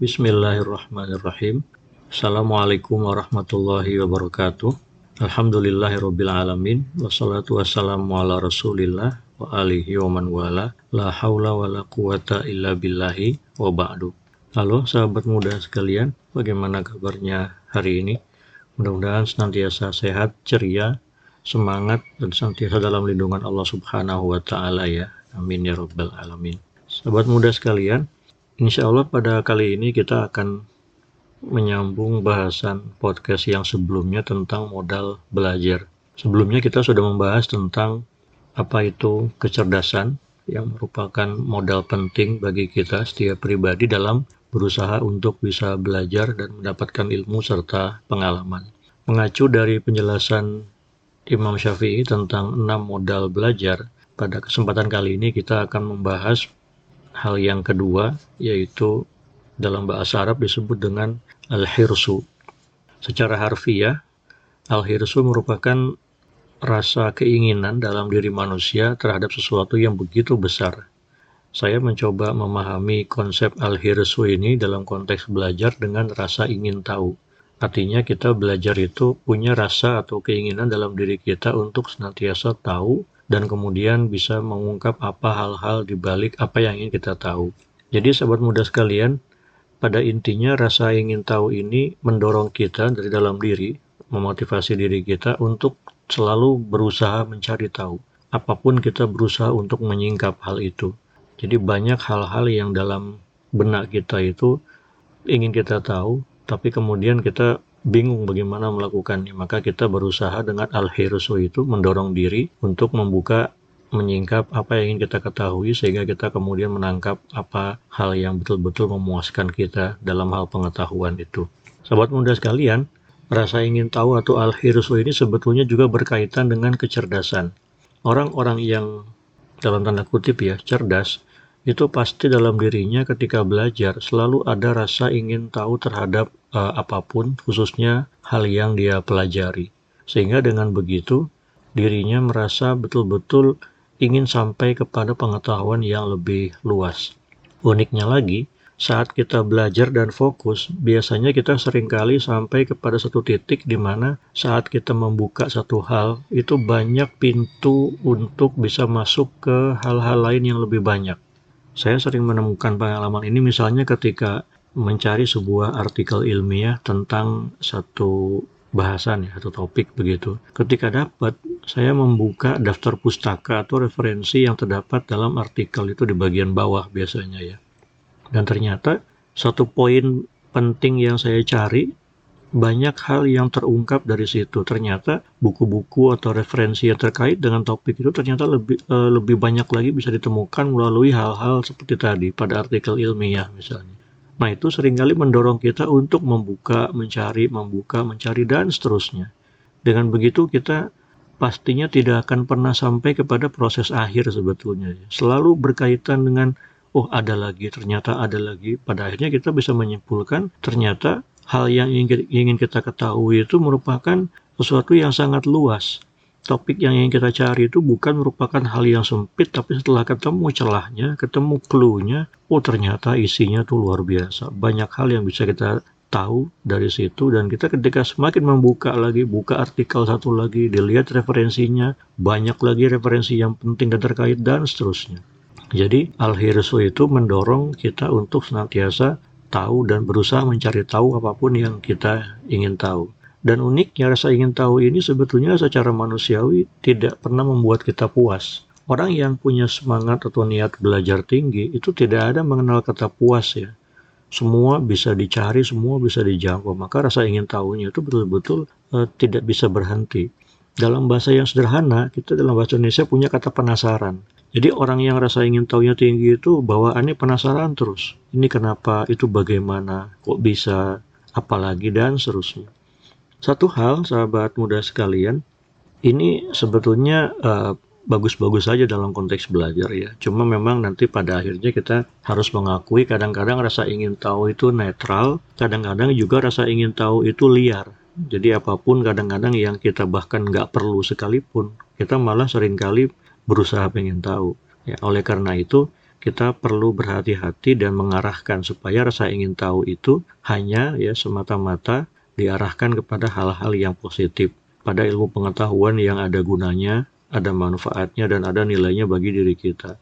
Bismillahirrahmanirrahim. Assalamualaikum warahmatullahi wabarakatuh. Alhamdulillahirrabbilalamin. Wassalatu wassalamu ala rasulillah wa alihi wa man wala. La hawla wa la quwata illa billahi wa ba'du. Halo sahabat muda sekalian, bagaimana kabarnya hari ini? Mudah-mudahan senantiasa sehat, ceria, semangat, dan senantiasa dalam lindungan Allah Subhanahu wa Ta'ala ya. Amin ya Rabbal 'Alamin. Sahabat muda sekalian, Insya Allah pada kali ini kita akan menyambung bahasan podcast yang sebelumnya tentang modal belajar. Sebelumnya kita sudah membahas tentang apa itu kecerdasan yang merupakan modal penting bagi kita setiap pribadi dalam berusaha untuk bisa belajar dan mendapatkan ilmu serta pengalaman. Mengacu dari penjelasan Imam Syafi'i tentang enam modal belajar, pada kesempatan kali ini kita akan membahas hal yang kedua yaitu dalam bahasa Arab disebut dengan al-hirsu. Secara harfiah, al-hirsu merupakan rasa keinginan dalam diri manusia terhadap sesuatu yang begitu besar. Saya mencoba memahami konsep al-hirsu ini dalam konteks belajar dengan rasa ingin tahu. Artinya kita belajar itu punya rasa atau keinginan dalam diri kita untuk senantiasa tahu dan kemudian bisa mengungkap apa hal-hal di balik apa yang ingin kita tahu. Jadi sahabat muda sekalian, pada intinya rasa ingin tahu ini mendorong kita dari dalam diri, memotivasi diri kita untuk selalu berusaha mencari tahu. Apa pun kita berusaha untuk menyingkap hal itu. Jadi banyak hal-hal yang dalam benak kita itu ingin kita tahu, tapi kemudian kita bingung bagaimana melakukannya, maka kita berusaha dengan al-hirsu itu mendorong diri untuk membuka menyingkap apa yang ingin kita ketahui sehingga kita kemudian menangkap apa hal yang betul-betul memuaskan kita dalam hal pengetahuan itu. Sahabat muda sekalian, rasa ingin tahu atau al-hirsu ini sebetulnya juga berkaitan dengan kecerdasan. Orang-orang yang dalam tanda kutip ya cerdas itu pasti dalam dirinya ketika belajar selalu ada rasa ingin tahu terhadap uh, apa pun, khususnya hal yang dia pelajari. Sehingga dengan begitu, dirinya merasa betul-betul ingin sampai kepada pengetahuan yang lebih luas. Uniknya lagi, saat kita belajar dan fokus, biasanya kita sering kali sampai kepada satu titik di mana saat kita membuka satu hal, itu banyak pintu untuk bisa masuk ke hal-hal lain yang lebih banyak. Saya sering menemukan pengalaman ini misalnya ketika mencari sebuah artikel ilmiah tentang satu bahasan ya, atau topik begitu. Ketika dapat, saya membuka daftar pustaka atau referensi yang terdapat dalam artikel itu di bagian bawah biasanya ya. Dan ternyata satu poin penting yang saya cari banyak hal yang terungkap dari situ. Ternyata buku-buku atau referensi yang terkait dengan topik itu ternyata lebih uh, lebih banyak lagi bisa ditemukan melalui hal-hal seperti tadi pada artikel ilmiah misalnya. Nah itu sering kali mendorong kita untuk membuka, mencari, membuka, mencari dan seterusnya. Dengan begitu kita pastinya tidak akan pernah sampai kepada proses akhir sebetulnya. Selalu berkaitan dengan oh ada lagi, ternyata ada lagi. Pada akhirnya kita bisa menyimpulkan ternyata hal yang ingin kita ketahui itu merupakan sesuatu yang sangat luas. Topik yang ingin kita cari itu bukan merupakan hal yang sempit, tapi setelah ketemu celahnya, ketemu clue-nya, oh ternyata isinya tuh luar biasa. Banyak hal yang bisa kita tahu dari situ dan kita ketika semakin membuka lagi, buka artikel satu lagi, dilihat referensinya, banyak lagi referensi yang penting dan terkait dan seterusnya. Jadi Al-Hirsu itu mendorong kita untuk senantiasa tahu dan berusaha mencari tahu apa pun yang kita ingin tahu. Dan uniknya rasa ingin tahu ini sebetulnya secara manusiawi tidak pernah membuat kita puas. Orang yang punya semangat atau niat belajar tinggi itu tidak ada mengenal kata puas ya. Semua bisa dicari, semua bisa dijangkau. Maka rasa ingin tahunya itu betul-betul uh, tidak bisa berhenti. Dalam bahasa yang sederhana, kita dalam bahasa Indonesia punya kata penasaran. Jadi orang yang rasa ingin tahunya tinggi itu bawaannya penasaran terus. Ini kenapa, itu bagaimana, kok bisa, apalagi dan seterusnya. Satu hal sahabat muda sekalian, ini sebetulnya eh, bagus-bagus saja dalam konteks belajar ya. Cuma memang nanti pada akhirnya kita harus mengakui kadang-kadang rasa ingin tahu itu netral, kadang-kadang juga rasa ingin tahu itu liar. Jadi apa pun kadang-kadang yang kita bahkan nggak perlu sekalipun, kita malah sering kali berusaha pengen tahu. Ya, oleh karena itu, kita perlu berhati-hati dan mengarahkan supaya rasa ingin tahu itu hanya ya semata-mata diarahkan kepada hal-hal yang positif, pada ilmu pengetahuan yang ada gunanya, ada manfaatnya dan ada nilainya bagi diri kita.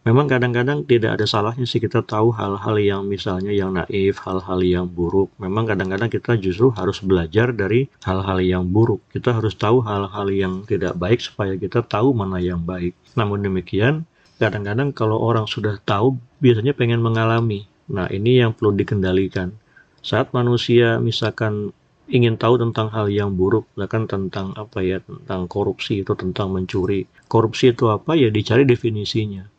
Memang kadang-kadang tidak ada salahnya sih kita tahu hal-hal yang misalnya yang naif, hal-hal yang buruk. Memang kadang-kadang kita justru harus belajar dari hal-hal yang buruk. Kita harus tahu hal-hal yang tidak baik supaya kita tahu mana yang baik. Namun demikian, kadang-kadang kalau orang sudah tahu biasanya pengen mengalami. Nah, ini yang perlu dikendalikan. Saat manusia misalkan ingin tahu tentang hal yang buruk, bahkan tentang apa ya, tentang korupsi itu tentang mencuri. Korupsi itu apa ya dicari definisinya.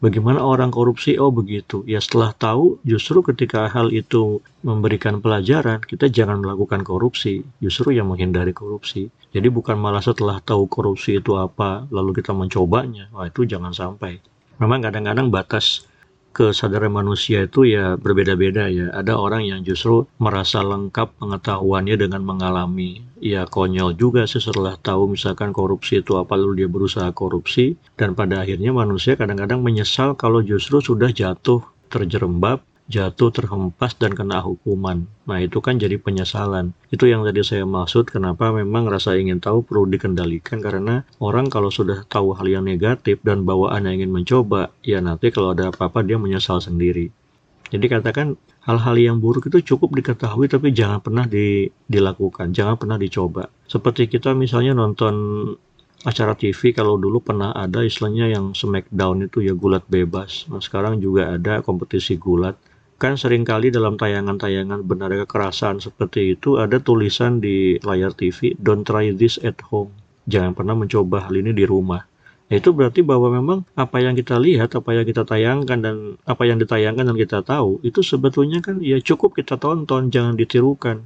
Bagaimana orang korupsi? Oh begitu. Ya setelah tahu, justru ketika hal itu memberikan pelajaran, kita jangan melakukan korupsi. Justru yang menghindari korupsi. Jadi bukan malah setelah tahu korupsi itu apa, lalu kita mencobanya. Wah itu jangan sampai. Memang kadang-kadang batas kesadaran manusia itu ya berbeda-beda ya. Ada orang yang justru merasa lengkap pengetahuannya dengan mengalami. Ya konyol juga sih setelah tahu misalkan korupsi itu apa lalu dia berusaha korupsi dan pada akhirnya manusia kadang-kadang menyesal kalau justru sudah jatuh terjerembab jatuh terhempas dan kena hukuman. Nah itu kan jadi penyesalan. Itu yang tadi saya maksud kenapa memang rasa ingin tahu perlu dikendalikan karena orang kalau sudah tahu hal yang negatif dan bawaannya ingin mencoba, ya nanti kalau ada apa-apa dia menyesal sendiri. Jadi katakan hal-hal yang buruk itu cukup diketahui tapi jangan pernah di, dilakukan, jangan pernah dicoba. Seperti kita misalnya nonton acara TV kalau dulu pernah ada istilahnya yang smackdown itu ya gulat bebas. Nah sekarang juga ada kompetisi gulat kan sering kali dalam tayangan-tayangan benar kekerasan seperti itu ada tulisan di layar TV don't try this at home. Jangan pernah mencoba hal ini di rumah. Ya, itu berarti bahwa memang apa yang kita lihat apa yang kita tayangkan dan apa yang ditayangkan dan kita tahu itu sebetulnya kan ya cukup kita tonton jangan ditirukan.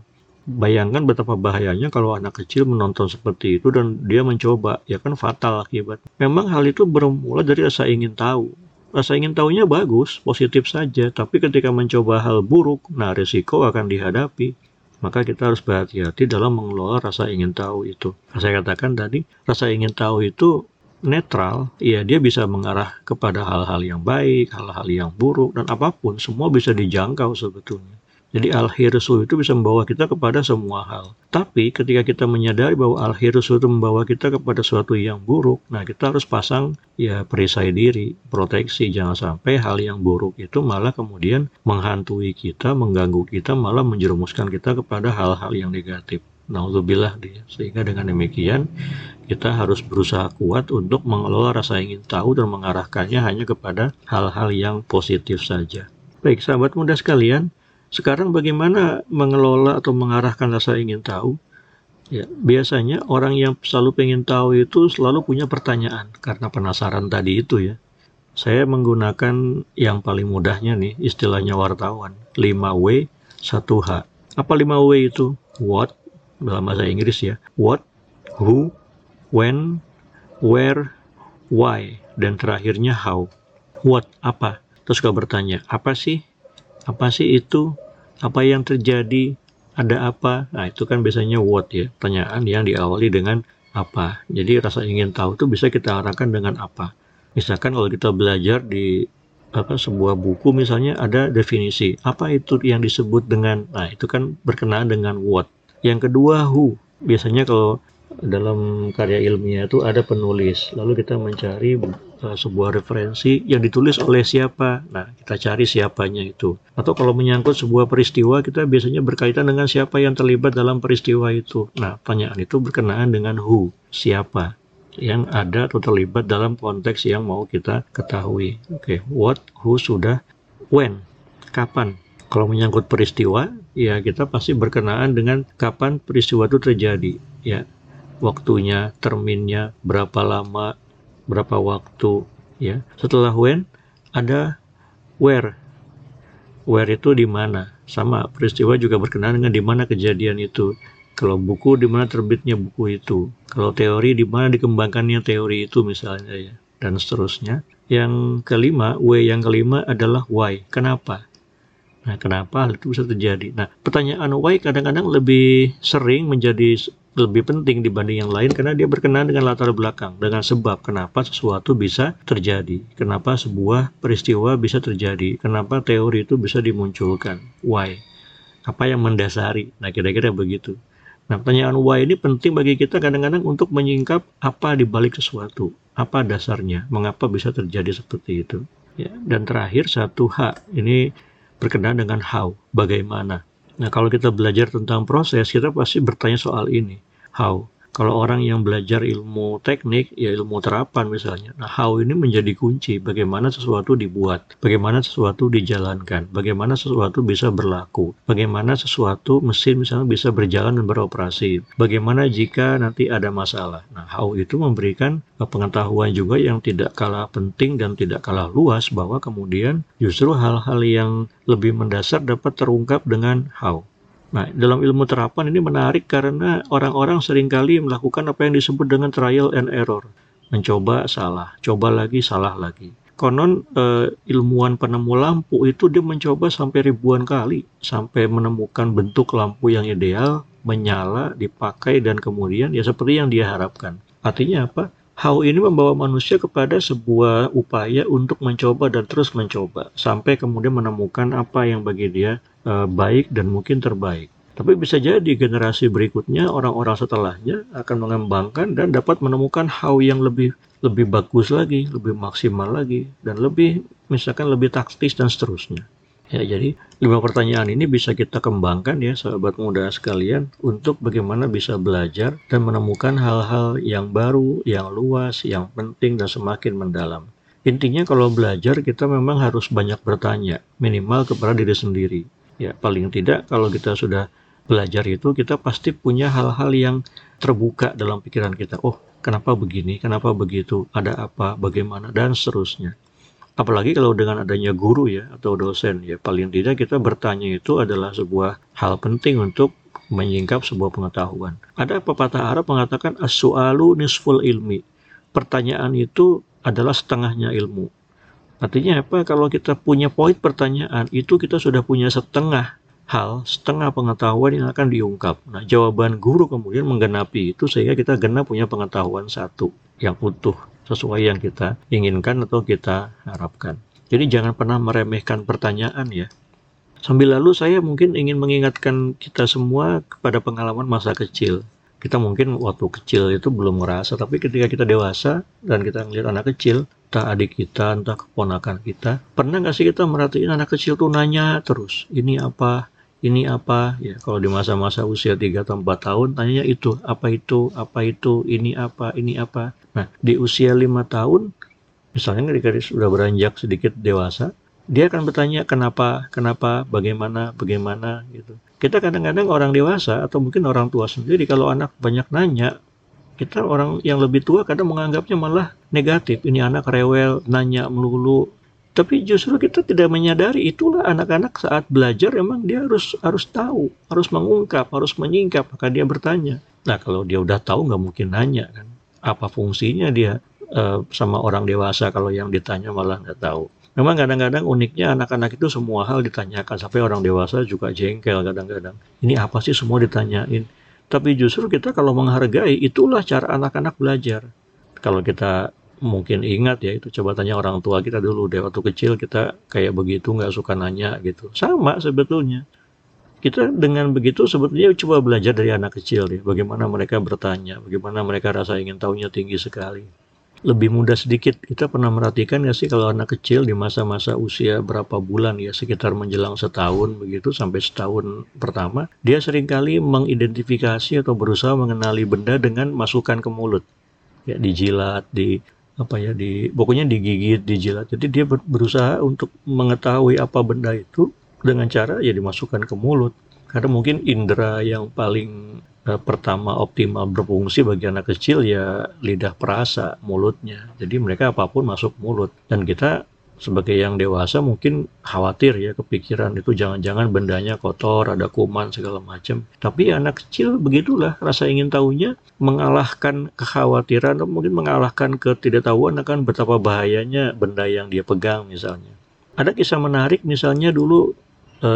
Bayangkan betapa bahayanya kalau anak kecil menonton seperti itu dan dia mencoba ya kan fatal akibat. Memang hal itu bermula dari rasa ingin tahu Rasa ingin tahunya bagus, positif saja, tapi ketika mencoba hal buruk, nah risiko akan dihadapi. Maka kita harus berhati-hati dalam mengelola rasa ingin tahu itu. Saya katakan tadi, rasa ingin tahu itu netral, ya dia bisa mengarah kepada hal-hal yang baik, hal-hal yang buruk, dan apa pun, semua bisa dijangkau sebetulnya. Jadi al-hirsu itu bisa membawa kita kepada semua hal. Tapi ketika kita menyadari bahwa al-hirsu itu membawa kita kepada sesuatu yang buruk, nah kita harus pasang ya perisai diri, proteksi. Jangan sampai hal yang buruk itu malah kemudian menghantui kita, mengganggu kita, malah menjerumuskan kita kepada hal-hal yang negatif. Naudzubillah dia. Sehingga dengan demikian kita harus berusaha kuat untuk mengelola rasa ingin tahu dan mengarahkannya hanya kepada hal-hal yang positif saja. Baik, sahabat muda sekalian, sekarang bagaimana mengelola atau mengarahkan rasa ingin tahu? Ya, biasanya orang yang selalu ingin tahu itu selalu punya pertanyaan karena penasaran tadi itu ya. Saya menggunakan yang paling mudahnya nih, istilahnya wartawan. 5W, 1H. Apa 5W itu? What, dalam bahasa Inggris ya. What, who, when, where, why, dan terakhirnya how. What, apa? Terus kau bertanya, apa sih? Apa sih itu? Apa yang terjadi, ada apa. Nah, itu kan biasanya what ya, pertanyaan yang diawali dengan apa. Jadi rasa ingin tahu itu bisa kita arahkan dengan apa. Misalkan kalau kita belajar di apa sebuah buku misalnya ada definisi apa itu yang disebut dengan nah itu kan berkenaan dengan what yang kedua who biasanya kalau dalam karya ilmiah itu ada penulis lalu kita mencari sebuah referensi yang ditulis oleh siapa. Nah kita cari siapanya itu. Atau kalau menyangkut sebuah peristiwa kita biasanya berkaitan dengan siapa yang terlibat dalam peristiwa itu. Nah pertanyaan itu berkenaan dengan who siapa yang ada atau terlibat dalam konteks yang mau kita ketahui. Oke okay. what who sudah when kapan. Kalau menyangkut peristiwa ya kita pasti berkenaan dengan kapan peristiwa itu terjadi. Ya waktunya, terminnya, berapa lama, berapa waktu, ya. Setelah when ada where. Where itu di mana? Sama peristiwa juga berkenaan dengan di mana kejadian itu. Kalau buku di mana terbitnya buku itu. Kalau teori di mana dikembangkannya teori itu misalnya ya. Dan seterusnya. Yang kelima, W yang kelima adalah why. Kenapa? Nah, kenapa hal itu bisa terjadi? Nah, pertanyaan why kadang-kadang lebih sering menjadi lebih penting dibanding yang lain karena dia berkenaan dengan latar belakang, dengan sebab kenapa sesuatu bisa terjadi, kenapa sebuah peristiwa bisa terjadi, kenapa teori itu bisa dimunculkan, why, apa yang mendasari. Nah, kira-kira begitu. Nah, pertanyaan why ini penting bagi kita kadang-kadang untuk menyingkap apa di balik sesuatu, apa dasarnya, mengapa bisa terjadi seperti itu. Ya, dan terakhir satu H ini berkenaan dengan how, bagaimana. Nah, kalau kita belajar tentang proses, kita pasti bertanya soal ini, how. Kalau orang yang belajar ilmu teknik, ya ilmu terapan misalnya. Nah, how ini menjadi kunci bagaimana sesuatu dibuat, bagaimana sesuatu dijalankan, bagaimana sesuatu bisa berlaku, bagaimana sesuatu mesin misalnya bisa berjalan dan beroperasi, bagaimana jika nanti ada masalah. Nah, how itu memberikan pengetahuan juga yang tidak kalah penting dan tidak kalah luas bahwa kemudian justru hal-hal yang lebih mendasar dapat terungkap dengan how. Nah, dalam ilmu terapan ini menarik karena orang-orang sering kali melakukan apa yang disebut dengan trial and error. Mencoba salah, coba lagi, salah lagi. Konon eh, ilmuwan penemu lampu itu dia mencoba sampai ribuan kali sampai menemukan bentuk lampu yang ideal, menyala, dipakai dan kemudian ya seperti yang dia harapkan. Artinya apa? How ini membawa manusia kepada sebuah upaya untuk mencoba dan terus mencoba sampai kemudian menemukan apa yang bagi dia uh, baik dan mungkin terbaik. Tapi bisa jadi generasi berikutnya orang-orang setelahnya akan mengembangkan dan dapat menemukan how yang lebih lebih bagus lagi, lebih maksimal lagi dan lebih misalkan lebih taktis dan seterusnya. Ya, jadi lima pertanyaan ini bisa kita kembangkan ya sahabat muda sekalian untuk bagaimana bisa belajar dan menemukan hal-hal yang baru, yang luas, yang penting dan semakin mendalam. Intinya kalau belajar kita memang harus banyak bertanya, minimal kepada diri sendiri. Ya, paling tidak kalau kita sudah belajar itu kita pasti punya hal-hal yang terbuka dalam pikiran kita. Oh, kenapa begini? Kenapa begitu? Ada apa? Bagaimana? Dan seterusnya. Apalagi kalau dengan adanya guru ya atau dosen ya paling tidak kita bertanya itu adalah sebuah hal penting untuk menyingkap sebuah pengetahuan. Ada pepatah Arab mengatakan as-su'alu nisful ilmi. Pertanyaan itu adalah setengahnya ilmu. Artinya apa? Kalau kita punya poin pertanyaan, itu kita sudah punya setengah hal, setengah pengetahuan yang akan diungkap. Nah, jawaban guru kemudian menggenapi itu sehingga kita genap punya pengetahuan satu yang utuh sesuai yang kita inginkan atau kita harapkan. Jadi jangan pernah meremehkan pertanyaan ya. Sambil lalu saya mungkin ingin mengingatkan kita semua kepada pengalaman masa kecil. Kita mungkin waktu kecil itu belum merasa, tapi ketika kita dewasa dan kita melihat anak kecil, entah adik kita, entah keponakan kita, pernah nggak sih kita merhatiin anak kecil tuh nanya terus, ini apa, ini apa? Ya kalau di masa-masa usia 3 atau 4 tahun tanyanya itu apa itu apa itu ini apa ini apa. Nah di usia lima tahun misalnya ketika sudah beranjak sedikit dewasa dia akan bertanya kenapa kenapa bagaimana bagaimana? gitu. Kita kadang-kadang orang dewasa atau mungkin orang tua sendiri kalau anak banyak nanya kita orang yang lebih tua kadang menganggapnya malah negatif. Ini anak rewel nanya melulu tapi justru kita tidak menyadari itulah anak-anak saat belajar emang dia harus harus tahu, harus mengungkap, harus menyingkap, maka dia bertanya. Nah kalau dia udah tahu nggak mungkin nanya kan, apa fungsinya dia uh, sama orang dewasa kalau yang ditanya malah nggak tahu. Memang kadang-kadang uniknya anak-anak itu semua hal ditanyakan sampai orang dewasa juga jengkel kadang-kadang. Ini apa sih semua ditanyain? Tapi justru kita kalau menghargai itulah cara anak-anak belajar. Kalau kita mungkin ingat ya itu coba tanya orang tua kita dulu deh waktu kecil kita kayak begitu nggak suka nanya gitu. Sama sebetulnya. Kita dengan begitu sebetulnya coba belajar dari anak kecil ya bagaimana mereka bertanya bagaimana mereka rasa ingin tahunya tinggi sekali. Lebih mudah sedikit kita pernah merhatikan ya sih kalau anak kecil di masa-masa usia berapa bulan ya sekitar menjelang setahun begitu sampai setahun pertama dia sering kali mengidentifikasi atau berusaha mengenali benda dengan masukan ke mulut. Ya dijilat di apa ya di pokoknya digigit dijilat. Jadi dia berusaha untuk mengetahui apa benda itu. Dengan cara ya dimasukkan ke mulut. Karena mungkin indera yang paling uh, pertama optimal berfungsi bagi anak kecil ya lidah perasa mulutnya. Jadi mereka apa pun masuk mulut. Dan kita sebagai yang dewasa mungkin khawatir ya kepikiran itu jangan-jangan bendanya kotor, ada kuman segala macam. Tapi anak kecil begitulah rasa ingin tahunya mengalahkan kekhawatiran atau mungkin mengalahkan ketidaktahuan akan betapa bahayanya benda yang dia pegang misalnya. Ada kisah menarik misalnya dulu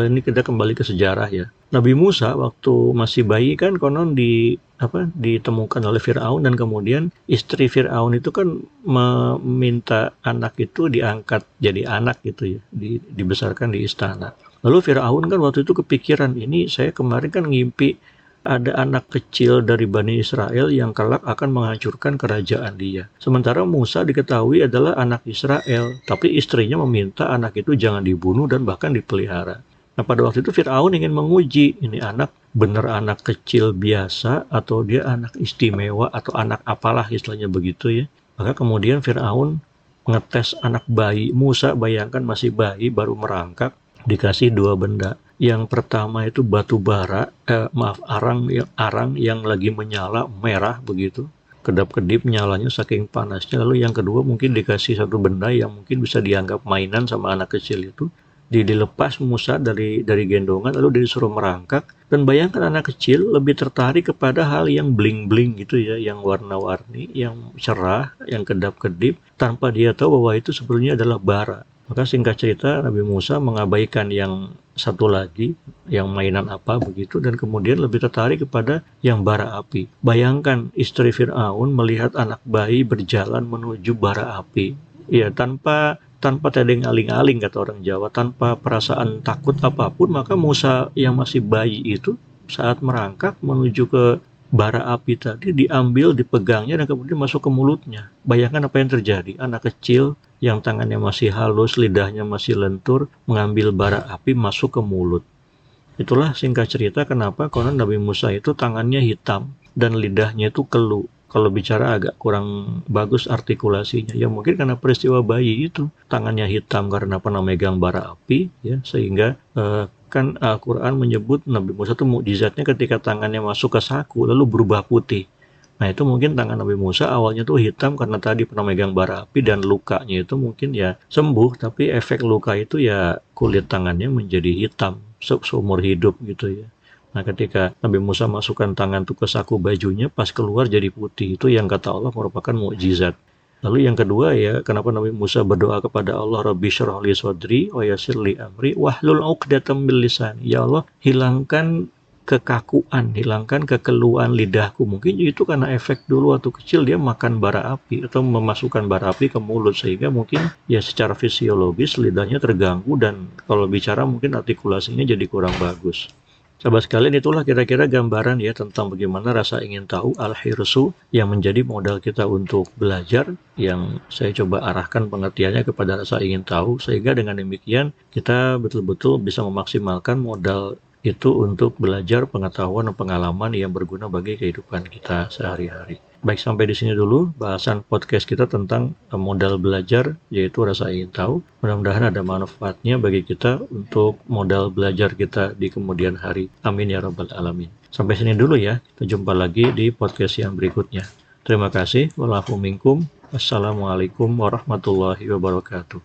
ini kita kembali ke sejarah ya. Nabi Musa waktu masih bayi kan konon di apa ditemukan oleh Firaun dan kemudian istri Firaun itu kan meminta anak itu diangkat jadi anak gitu ya, di, dibesarkan di istana. Lalu Firaun kan waktu itu kepikiran ini saya kemarin kan ngimpi ada anak kecil dari Bani Israel yang kelak akan menghancurkan kerajaan dia. Sementara Musa diketahui adalah anak Israel, tapi istrinya meminta anak itu jangan dibunuh dan bahkan dipelihara. Nah pada waktu itu Fir'aun ingin menguji ini anak benar anak kecil biasa atau dia anak istimewa atau anak apalah istilahnya begitu ya. Maka kemudian Fir'aun ngetes anak bayi Musa bayangkan masih bayi baru merangkak dikasih dua benda. Yang pertama itu batu bara, eh, maaf arang yang arang yang lagi menyala merah begitu kedap-kedip nyalanya saking panasnya lalu yang kedua mungkin dikasih satu benda yang mungkin bisa dianggap mainan sama anak kecil itu dilepas Musa dari dari gendongan lalu disuruh merangkak dan bayangkan anak kecil lebih tertarik kepada hal yang bling-bling gitu ya yang warna-warni yang cerah yang kedap-kedip tanpa dia tahu bahwa itu sebenarnya adalah bara maka singkat cerita Nabi Musa mengabaikan yang satu lagi yang mainan apa begitu dan kemudian lebih tertarik kepada yang bara api. Bayangkan istri Firaun melihat anak bayi berjalan menuju bara api. Ya tanpa tanpa tedeng aling-aling kata orang Jawa tanpa perasaan takut apa pun maka Musa yang masih bayi itu saat merangkak menuju ke bara api tadi diambil dipegangnya dan kemudian masuk ke mulutnya. Bayangkan apa yang terjadi. Anak kecil yang tangannya masih halus lidahnya masih lentur mengambil bara api masuk ke mulut. Itulah singkat cerita kenapa konon Nabi Musa itu tangannya hitam dan lidahnya itu keluh kalau bicara agak kurang bagus artikulasinya ya mungkin karena peristiwa bayi itu. Tangannya hitam karena pernah megang bara api ya. Sehingga uh, kan Al-Quran menyebut Nabi Musa itu mukjizatnya ketika tangannya masuk ke saku lalu berubah putih. Nah itu mungkin tangan Nabi Musa awalnya tuh hitam karena tadi pernah megang bara api dan lukanya itu mungkin ya sembuh tapi efek luka itu ya kulit tangannya menjadi hitam seumur hidup gitu ya. Nah, ketika Nabi Musa masukkan tangan itu ke saku bajunya, pas keluar jadi putih. Itu yang kata Allah merupakan mukjizat. Lalu yang kedua ya, kenapa Nabi Musa berdoa kepada Allah, Rabbi syurah li sadri, wa li amri, wahlul uqdatam bil. Ya Allah, hilangkan kekakuan, hilangkan kekeluhan lidahku. Mungkin itu karena efek dulu waktu kecil dia makan bara api atau memasukkan bara api ke mulut sehingga mungkin ya secara fisiologis lidahnya terganggu dan kalau bicara mungkin artikulasinya jadi kurang bagus. Sahabat sekalian itulah kira-kira gambaran ya tentang bagaimana rasa ingin tahu al-hirsu yang menjadi modal kita untuk belajar yang saya coba arahkan pengertiannya kepada rasa ingin tahu sehingga dengan demikian kita betul-betul bisa memaksimalkan modal itu untuk belajar pengetahuan dan pengalaman yang berguna bagi kehidupan kita sehari-hari. Baik sampai di sini dulu bahasan podcast kita tentang eh, modal belajar yaitu rasa ingin tahu. Mudah-mudahan ada manfaatnya bagi kita untuk modal belajar kita di kemudian hari. Amin ya rabbal alamin. Sampai sini dulu ya. Kita jumpa lagi di podcast yang berikutnya. Terima kasih. Wassalamualaikum warahmatullahi wabarakatuh.